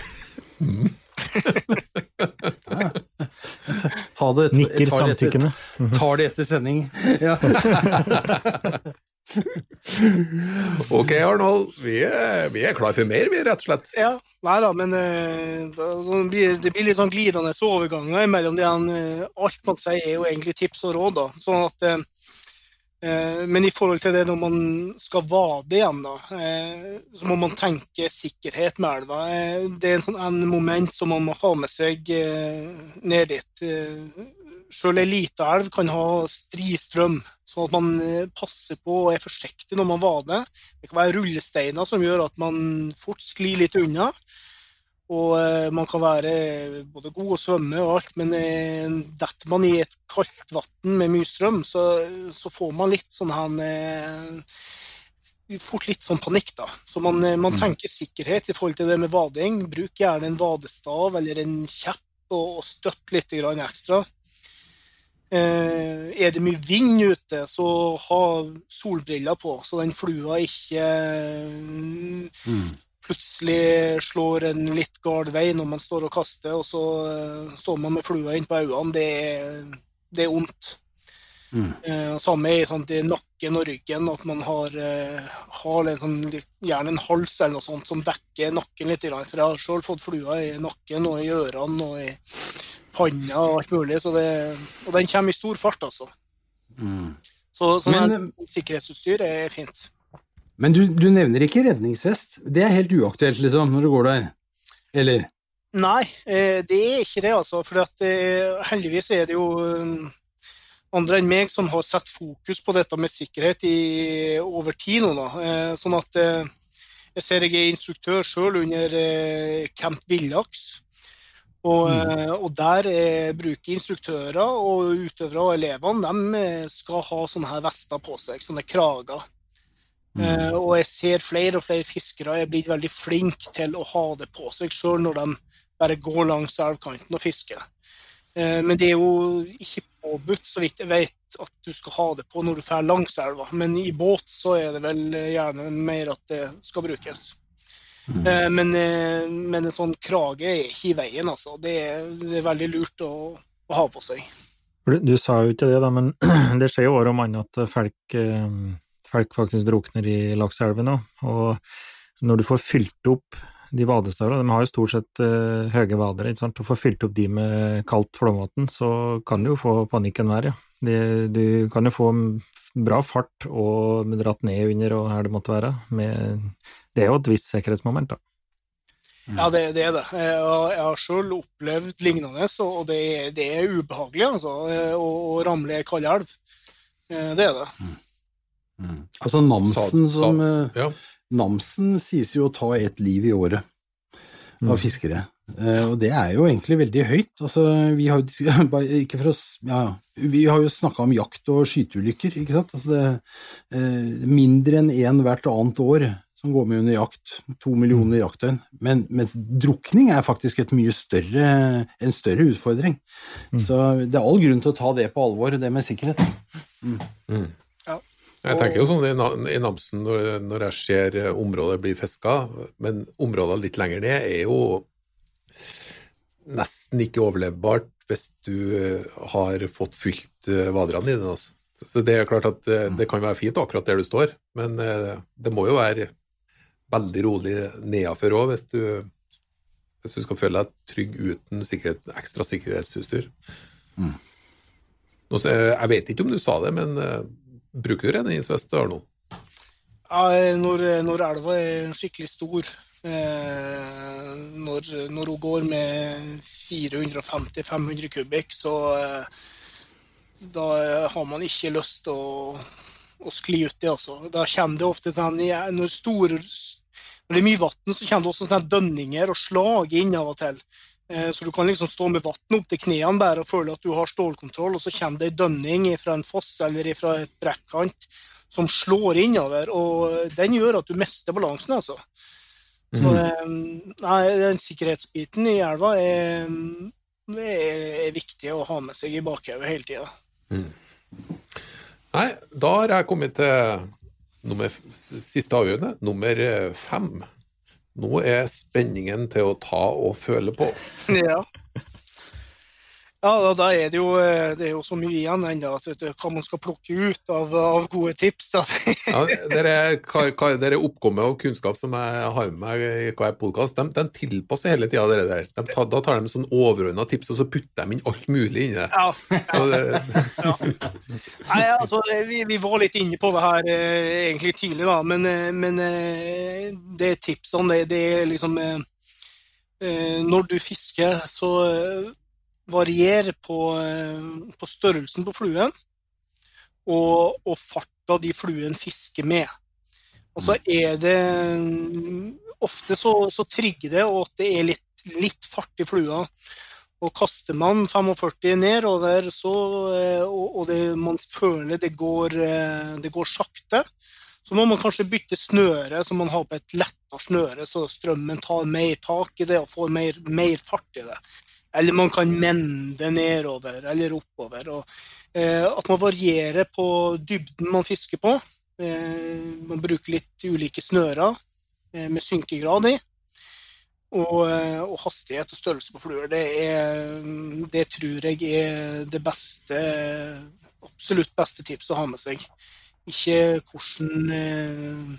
ta det etter,
Nikker
tar det etter, tar det etter sending. Ja.
Ok, Arnold, vi er, vi er klar for mer, vi, rett og slett.
Ja, nei da, men det sånn blir, det blir litt sånn glidende overganger mellom det han eh, Alt man sier er jo egentlig tips og råd, da. Sånn at eh, eh, Men i forhold til det når man skal vade igjen, da, eh, så må man tenke sikkerhet med elva. Eh, det er en sånn en moment som man må ha med seg eh, ned dit. Selv ei lita elv kan ha stri strøm, sånn at man eh, passer på og er forsiktig når man vader. Det kan være rullesteiner som gjør at man fort sklir litt unna. Og eh, man kan være både god og svømme og alt, men eh, detter man i et kaldt vann med mye strøm, så, så får man litt sånn her eh, Fort litt sånn panikk, da. Så man, eh, man tenker sikkerhet i forhold til det med vading. Bruk gjerne en vadestav eller en kjepp og, og støtt litt ekstra. Eh, er det mye vind ute, så ha solbriller på, så den flua ikke eh,
Mm.
Plutselig slår en litt gal vei når man står og kaster, og så eh, står man med flua inn på øynene. Det, er- det er vondt.
Mm.
Eh, samme i sånn, i nakken og ryggen, at man har, eh, har sånn, gjerne en hals eller noe sånt som dekker nakken litt. For jeg har sjøl fått flua i nakken og i ørene og i panna og alt mulig. Så det, og den kommer i stor fart, altså.
Mm.
Så sånn
Men,
her sikkerhetsutstyr er fint.
Men du, du nevner ikke redningsvest. Det er helt uaktuelt, liksom, når du går der. Eller?
Nei, eh, det er ikke det, altså. For at, eh, heldigvis er det jo eh, andre enn meg som har satt fokus på dette med sikkerhet i over tid nå. Da. Sånn at jeg ser jeg er instruktør sjøl under Camp Villaks. Og, eh, og der eh, bruker instruktører og utøvere og elevene de skal ha sånne her vester på seg, sånne krager. Eh, og jeg ser flere og flere fiskere er blitt veldig flinke til å ha det på seg sjøl når de bare går langs elvkanten og fisker. Eh, men det er jo ikke påbudt, så vidt jeg vet, at du skal ha det på når du drar langs elva. Men i båt så er det vel eh, gjerne mer at det skal brukes. Mm. men, men en sånn krage er ikke i veien, altså. Det er, det er veldig lurt å, å ha på seg.
Du, du sa jo ikke det, da, men det skjer jo år om annet at folk, folk faktisk drukner i lakseelven nå. Og Når du får fylt opp de vadestavene, de har jo stort sett uh, høye vader, ikke sant, og får fylt opp de med kaldt flomvann, så kan du jo få panikk enhver, ja. De, du kan jo få bra fart og dratt ned under og her det måtte være. Med, det er jo et visst sikkerhetsmoment, da.
Ja, det, det, er det. Jeg har, selv opplevd lignende, og det er, det er ubehagelig altså, å, å ramle i kald elv. Eh, det er det. Mm.
Altså Namsen som eh, ja. Namsen sies jo å ta et liv i året av mm. fiskere. Uh, og det er jo egentlig veldig høyt. Altså, vi har, oss, ja, vi har jo snakka om jakt og skyteulykker, ikke sant. Altså, det uh, mindre enn én hvert annet år som går med under jakt. To millioner mm. jaktdøgn. Men, men, drukning er faktisk et mye større, en større utfordring. Mm. Så det er all grunn til å ta det på alvor, det med sikkerhet. Mm.
Mm. Jeg tenker jo sånn i Namsen når, jeg ser området bli fiska, men områder litt lenger ned er jo nesten ikke overlevbart hvis du har fått fylt vaderne dine. Altså. Så det er klart at mm. det kan være fint akkurat der du står, men det må jo være veldig rolig nedafor òg, hvis, hvis, du skal føle deg trygg uten sikkerhet, ekstra sikkerhetsutstyr. Mm. Jeg vet ikke om du sa det, men bruker du redningsvest du har nå?
Ja, når, når, elva er skikkelig stor, eh, når, når, hun går med 450-500 kubikk, så eh, da har man ikke lyst til å, å skli uti. Altså. Da kommer det ofte sånn Når store, når det er mye vann, så kommer det også sånn dønninger og slag inn av og til. Eh, så du kan liksom stå med vann opp til knærne bare og føle at du har stålkontroll, og så kommer det ei dønning fra en foss eller fra et brekkant som slår innover, og den gjør at du mister balansen, altså. Mm. Så nei, den sikkerhetsbiten i elva er, er, viktig å ha med seg i bakhodet hele tida. Mm.
Nei, da har jeg kommet til nummer, siste avgjørende, nummer eh, fem. Nå er spenningen til å ta og føle på.
Ja. Ja, da er det, jo, eh, det er jo så mye igjen ennå hva man skal plukke ut av, av gode tips.
ja, dere, er oppkommet og kunnskap som jeg har med meg i hver podkast, de, de, tilpasser hele tida det der. De da tar de sånn overordna tips, og så putter de inn alt mulig inni det. Ja.
det... ja. Nei, altså, vi, vi, var litt inne på det her eh, egentlig tidlig, da, men, eh, men det tipsene, det, det er liksom Når du fisker, så varierer på, eh, på størrelsen på fluen og, og farta de fluen fisker med. Og så er det Ofte så, så trigger det og at det er litt, litt fart i flua. Og kaster man 45 nedover, så, eh, og, og det, man føler det går, eh, det går sakte, så må man kanskje bytte snøre, så man har på et lettere snøre, så strømmen tar mer tak i det og får mer, mer fart i det. Eller man kan mende nedover eller oppover. Og, eh, at man varierer på dybden man fisker på. Eh, man bruker litt ulike snører eh, med synkegrad i. Og, eh, og, hastighet og størrelse på fluer. Det, det tror jeg er det beste absolutt beste tipset å ha med seg. Ikke hvordan eh,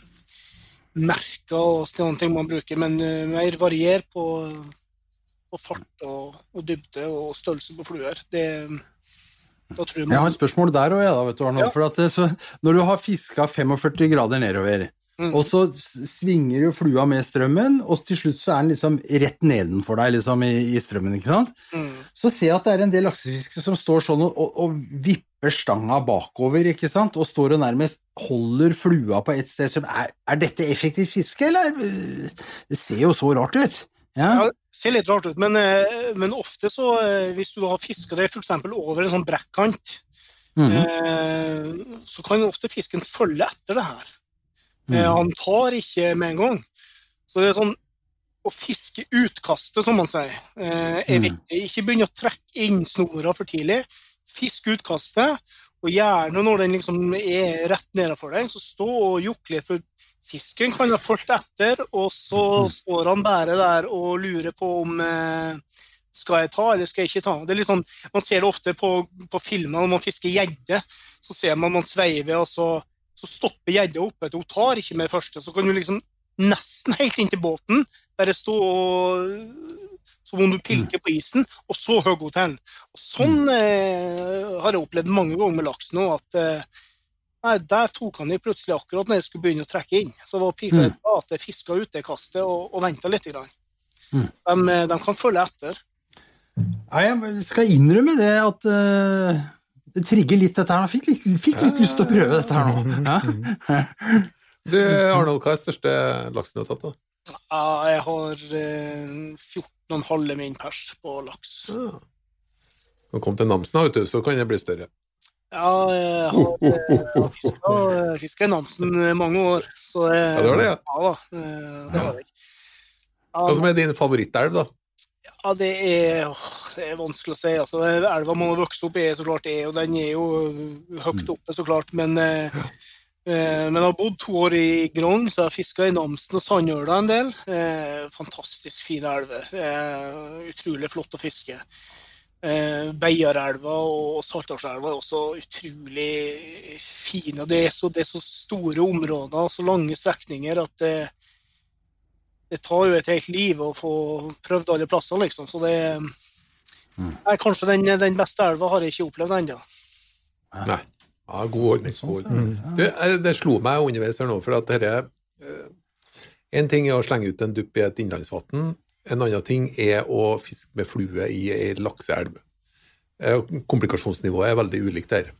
merker og sånne ting man bruker, men eh, mer varier på og fart og, og, dybde og størrelse på fluer. Det,
da tror man... Jeg har et spørsmål der òg, da, vet du, Arnold. Ja. For det, så, når du har fiska 45 grader nedover, mm. og så svinger jo flua med strømmen, og til slutt så er den liksom rett nedenfor deg liksom, i, i, strømmen, ikke sant? Mm. Så ser jeg at det er en del laksefiskere som står sånn og, og, og, vipper stanga bakover, ikke sant, og står og nærmest holder flua på et sted som Er, er dette effektivt fiske, eller? Det ser jo så rart ut. Ja.
ja ser litt rart ut, men, eh, men ofte så, eh, hvis du har fiska det f.eks. over en sånn brekkant, mm -hmm. så kan ofte fisken følge etter det her. Mm. Han tar ikke med en gang. Så det er sånn å fiske utkastet, som man sier, er mm. viktig. Ikke begynne å trekke inn snora for tidlig. Fisk utkastet, og gjerne når den liksom er rett nedenfor deg, så stå og jukk litt. For Fisken kan ha fulgt etter, og så mm. står han bare der og lurer på om eh, skal jeg ta eller skal jeg ikke ta. Det er litt sånn, Man ser det ofte på, på filmer når man fisker gjedde. Så ser man man sveiver, og så, så stopper gjedda oppe. Hun tar ikke med første. Så kan du liksom nesten helt inntil båten. Bare stå og som om du pilker på isen, og så hogge til den. Sånn eh, har jeg opplevd mange ganger med laks nå, at eh, nei, der tok han i plutselig akkurat når jeg skulle begynne å trekke inn. Så var pika mm. at jeg fiska ut det kastet og, og venta litt. Grann.
Mm.
De, eh, de, kan følge etter.
Ja, jeg skal innrømme det at uh, det trigger litt dette her. Jeg fikk litt, fikk litt lyst til å prøve dette her nå. Ja?
Du, Arnold, hva er største laksen du har tatt? da?
Ja, jeg har uh, 14,5 min pers på laks.
Ja. Når jeg kom til Namsen, vet du, så kan det bli større.
Ja, jeg har, eh, fiska, fiska i Namsen mange år. Så jeg,
Ja, det var det, ja.
Ja da. eh, Det var det. Ja,
Hva som er din favorittelv, da?
Ja, det er, åh, det er vanskelig å si. Altså, elva man har vokst opp i, så klart er, og den er jo høyt oppe, så klart. Men, eh, eh, men jeg har bodd to år i Grong, så jeg har fiska i Namsen og Sandøla en del. Eh, fantastisk fine elver. Eh, utrolig flott å fiske. Eh, Beiarelva og Saltdalselva er også utrolig fine. og Det er så, det er så store områder, så lange strekninger, at det, det tar jo et helt liv å få prøvd alle plasser, liksom. Så det er kanskje den, den beste elva har jeg ikke opplevd ennå.
Nei. Ja, god ordning. God ordning. Du, eh, det slo meg underveis her nå, for at dette eh, En ting er å slenge ut en dupp i et innlandsvann. En annen ting er å fiske med flue i ei lakseelv. Eh, Komplikasjonsnivået er veldig ulikt der.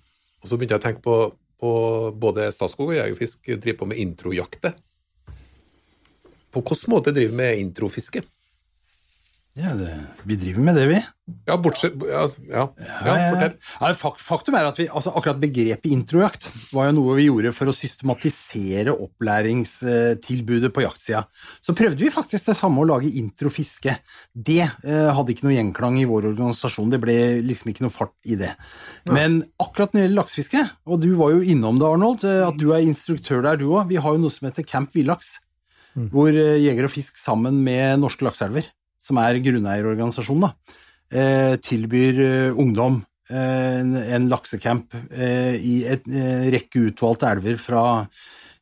Og så begynte jeg å tenke på, på både Statskog og Jegerfisk driver på med introjakter. På hvilken måte driver vi med introfiske?
Ja, det, vi driver med det, vi.
Ja, bortsett Ja, ja, ja fortell.
Ja, faktum er at vi, altså akkurat begrepet introjakt var jo noe vi gjorde for å systematisere opplæringstilbudet på jaktsida. Så prøvde vi faktisk det samme å lage introfiske. Det eh, hadde ikke noe gjenklang i vår organisasjon, det ble liksom ikke noe fart i det. Men akkurat når det gjelder laksefiske, og du var jo innom det, Arnold, eh, at du er instruktør der du òg, vi har jo noe som heter Camp Villaks. Hvor eh, Jeger og Fisk sammen med Norske Lakseelver, som er grunneierorganisasjonen, eh, tilbyr eh, ungdom eh, en, en laksecamp i eh, rekke utvalgte elver fra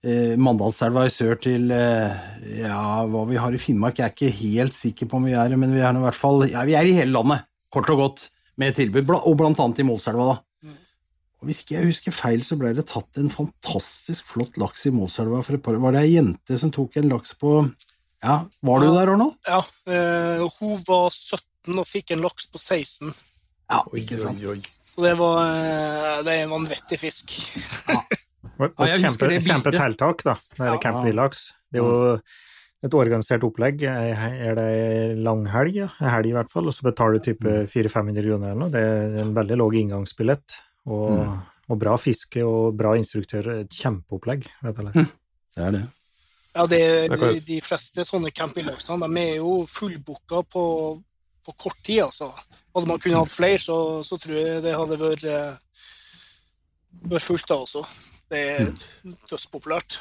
Mandalselva i sør til ja, hva vi har i Finnmark. Jeg er ikke helt sikker på om vi er men vi er i hvert fall ja, vi er i hele landet, kort og godt, med tilbud, og blant annet i Målselva. da. Og Hvis ikke jeg husker feil, så ble det tatt en fantastisk flott laks i Målselva for et par Var det ei jente som tok en laks på Ja, var du der, Arnold?
Ja, eh, hun var 17 og fikk en laks på 16.
Ja,
Oi,
ikke sant.
oi, oi.
Så det var eh, det er en vanvittig fisk.
Og
Ja,
et
husker
kjempe, kjempetiltak, da. Det er
Ja.
Camp Villaks. Det er jo et organisert opplegg. Er det ei langhelg, ja? En helg i hvert fall, og så betaler du type 400-500 kroner eller noe. Det er en veldig lav inngangsbillett. Og, og bra fiske og bra instruktør. Et kjempeopplegg, rett og slett.
Det er det.
Ja, det,
kan
De fleste sånne campinglaksene de er jo fullbooka på, på kort tid. altså. Hadde man kunnet hatt flere, så, så tror jeg det hadde vært, eh, vært fullt da også. Det er dødspopulært.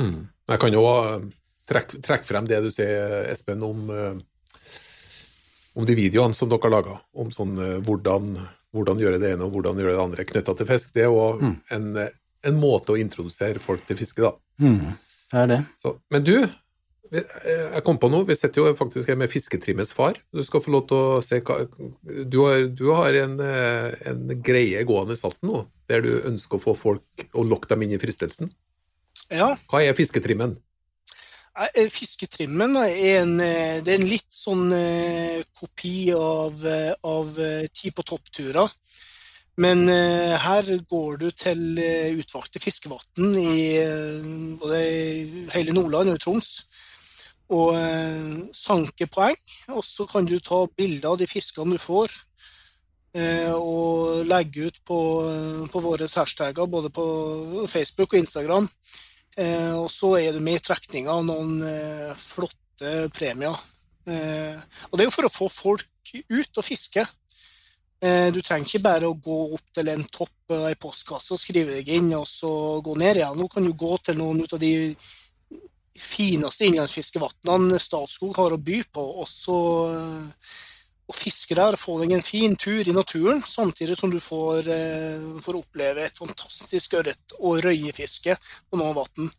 Mm. Jeg kan jo eh, trekke, trekke frem det du sier, Espen, om, eh, om de videoene som dere har laga. Om sånn, hvordan, hvordan gjøre det ene og hvordan gjøre det andre knytta til fisk. Det er òg en, eh, en måte å introdusere folk til fiske, da.
Mm, det er det.
Så, men du, jeg kom på noe. Vi sitter jo faktisk her med Fisketrimmes far. Du skal få lov til å se hva Du har, du har en, eh, en greie gående i salten nå, der du ønsker å få folk og lokke dem inn i fristelsen.
Ja,
Hva er fisketrimmen?
eh, Fisketrimmen er en, eh, det er en litt sånn kopi av, av Ti på topp-turer. Men eh, her går du til eh, utvalgte fiskevann i eh, både hele Nordland og Troms. Og sanke poeng. Og så kan du ta bilder av de fiskene du får. og legge ut på, på våre hashtagger både på Facebook og Instagram. Og så er du med i trekninga av noen flotte premier. Og det er jo for å få folk ut og fiske. Eh, du trenger ikke bare å gå opp til en topp i ei postkasse og skrive deg inn, og så gå ned igjen. Nå kan du gå til noen av de fineste innlandsfiskevannene Statskog har å by på, og så eh, og fiske der og få deg en fin tur i naturen, samtidig som du får, eh, får oppleve et fantastisk ørret- og røyefiske på noen vann.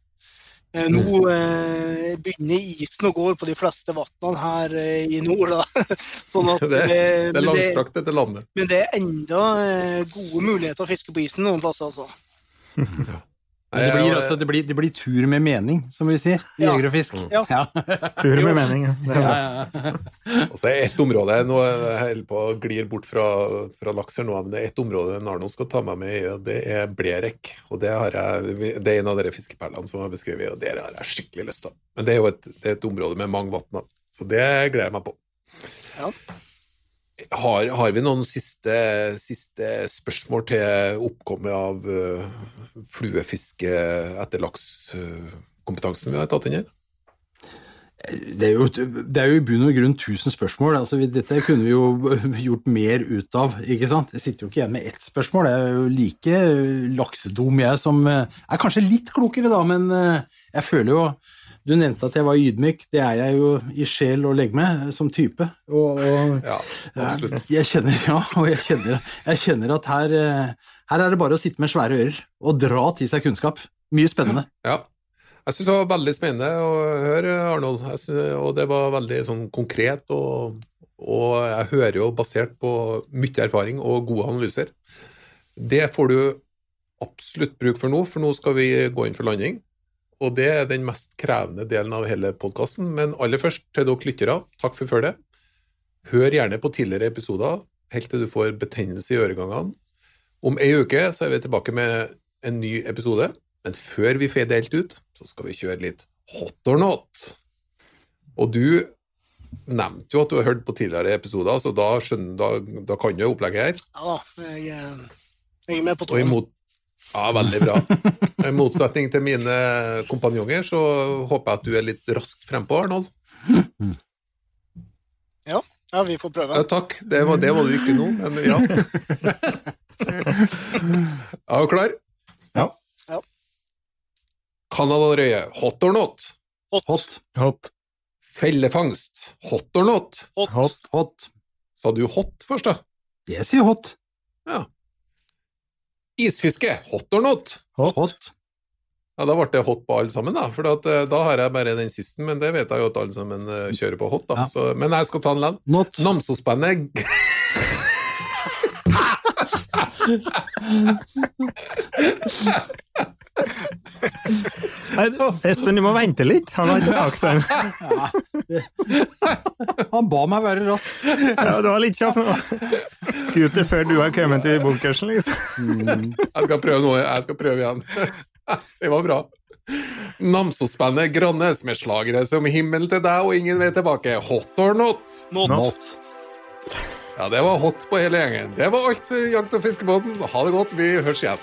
Eh, Nå eh, begynner isen å gå på de fleste vannene her eh, i nord. Da. Sånn at,
Det, det er
men, det,
langstrakt etter landet.
men det er enda eh, gode muligheter å fiske på isen noen plasser. altså.
Men det, blir, også, det, blir, det blir tur med mening, som vi sier,
Ja.
Jeger og Fisk.
Ja.
Ja.
Tur med mening.
Ja, ja, ja.
Og så er ett område Nå er jeg holder på å glir bort fra, fra laks her nå, men det er ett område Narno skal ta meg med i, og det er Blerek. Og det, har jeg, det er en av de fiskeperlene som jeg har beskrevet, og det har jeg skikkelig lyst til. Men det er jo et, det er et område med mange vann, så det gleder jeg meg på.
Ja.
Har, har vi noen siste, siste spørsmål til oppkommet av uh, fluefiske etter laks-kompetansen vi har tatt inn her?
Det er, jo, det er jo i bunn og grunn tusen spørsmål. Altså, dette kunne vi jo gjort mer ut av. ikke sant? Jeg sitter jo ikke igjen med ett spørsmål. Jeg er jo like laksedum, jeg, som eh, er kanskje litt klokere, da, men eh, jeg føler jo Du nevnte at jeg var ydmyk. Det er jeg jo i sjel og legeme, som type. Og, og
Ja,
jeg, jeg kjenner, ja, og jeg kjenner, jeg kjenner at her, eh, her er det bare å sitte med svære ører og dra til seg kunnskap. Mye spennende.
Ja. Jeg syns det var veldig spennende å høre, Arnold. Synes, og det var veldig sånn konkret, og, og jeg hører jo basert på mye erfaring og gode analyser. Det får du absolutt bruk for nå, for nå skal vi gå inn for landing. Og det er den mest krevende delen av hele podkasten. Men aller først til dere lyttere, takk for følget. Hør gjerne på tidligere episoder helt til du får betennelse i øregangene. Om ei uke så er vi tilbake med en ny episode. Men før vi får helt ut, så skal vi kjøre litt hot or not. Og du nevnte jo at du har hørt på tidligere episoder, så da, skjønner, da, da kan du opplegget her.
Ja da, jeg, eh, jeg er med på
Og mot... Ja, veldig bra. I motsetning til mine kompanjonger, så håper jeg at du er litt raskt frempå, Arnold.
Ja, vi får prøve.
Ja, takk. Det var, det var du ikke nå, men ja. Er du klar?
Ja.
Ja.
Canada-røye, hot or not?
Hot.
Hot,
hot.
Fellefangst, hot or not?
Hot.
Hot.
hot.
Sa du hot først, da?
Jeg sier hot.
Ja. Isfiske, hot or not?
Hot.
Hot.
Ja, Da ble det hot på alle sammen, da. For at, eh, da har jeg bare den siste, men det vet jeg jo at alle sammen eh, kjører på hot. da.
Ja.
Så, men jeg skal ta en land.
Not.
Namsosbandet
Espen, du må vente litt. Han har ikke sagt det.
Han ba meg være rask.
Ja, du var litt kjapp nå. Scooter før du har kommet til bunkersen, liksom.
Jeg skal prøve noe. jeg skal prøve igjen. Det var bra. Namsosbandet Grannes med slagere som himmel til deg og ingen vei tilbake. Hot or not?
Not.
Not.
Ja, det var hot på hele gjengen. Det var alt for Jakt- og fiskebåten. Ha det godt, vi høres igjen.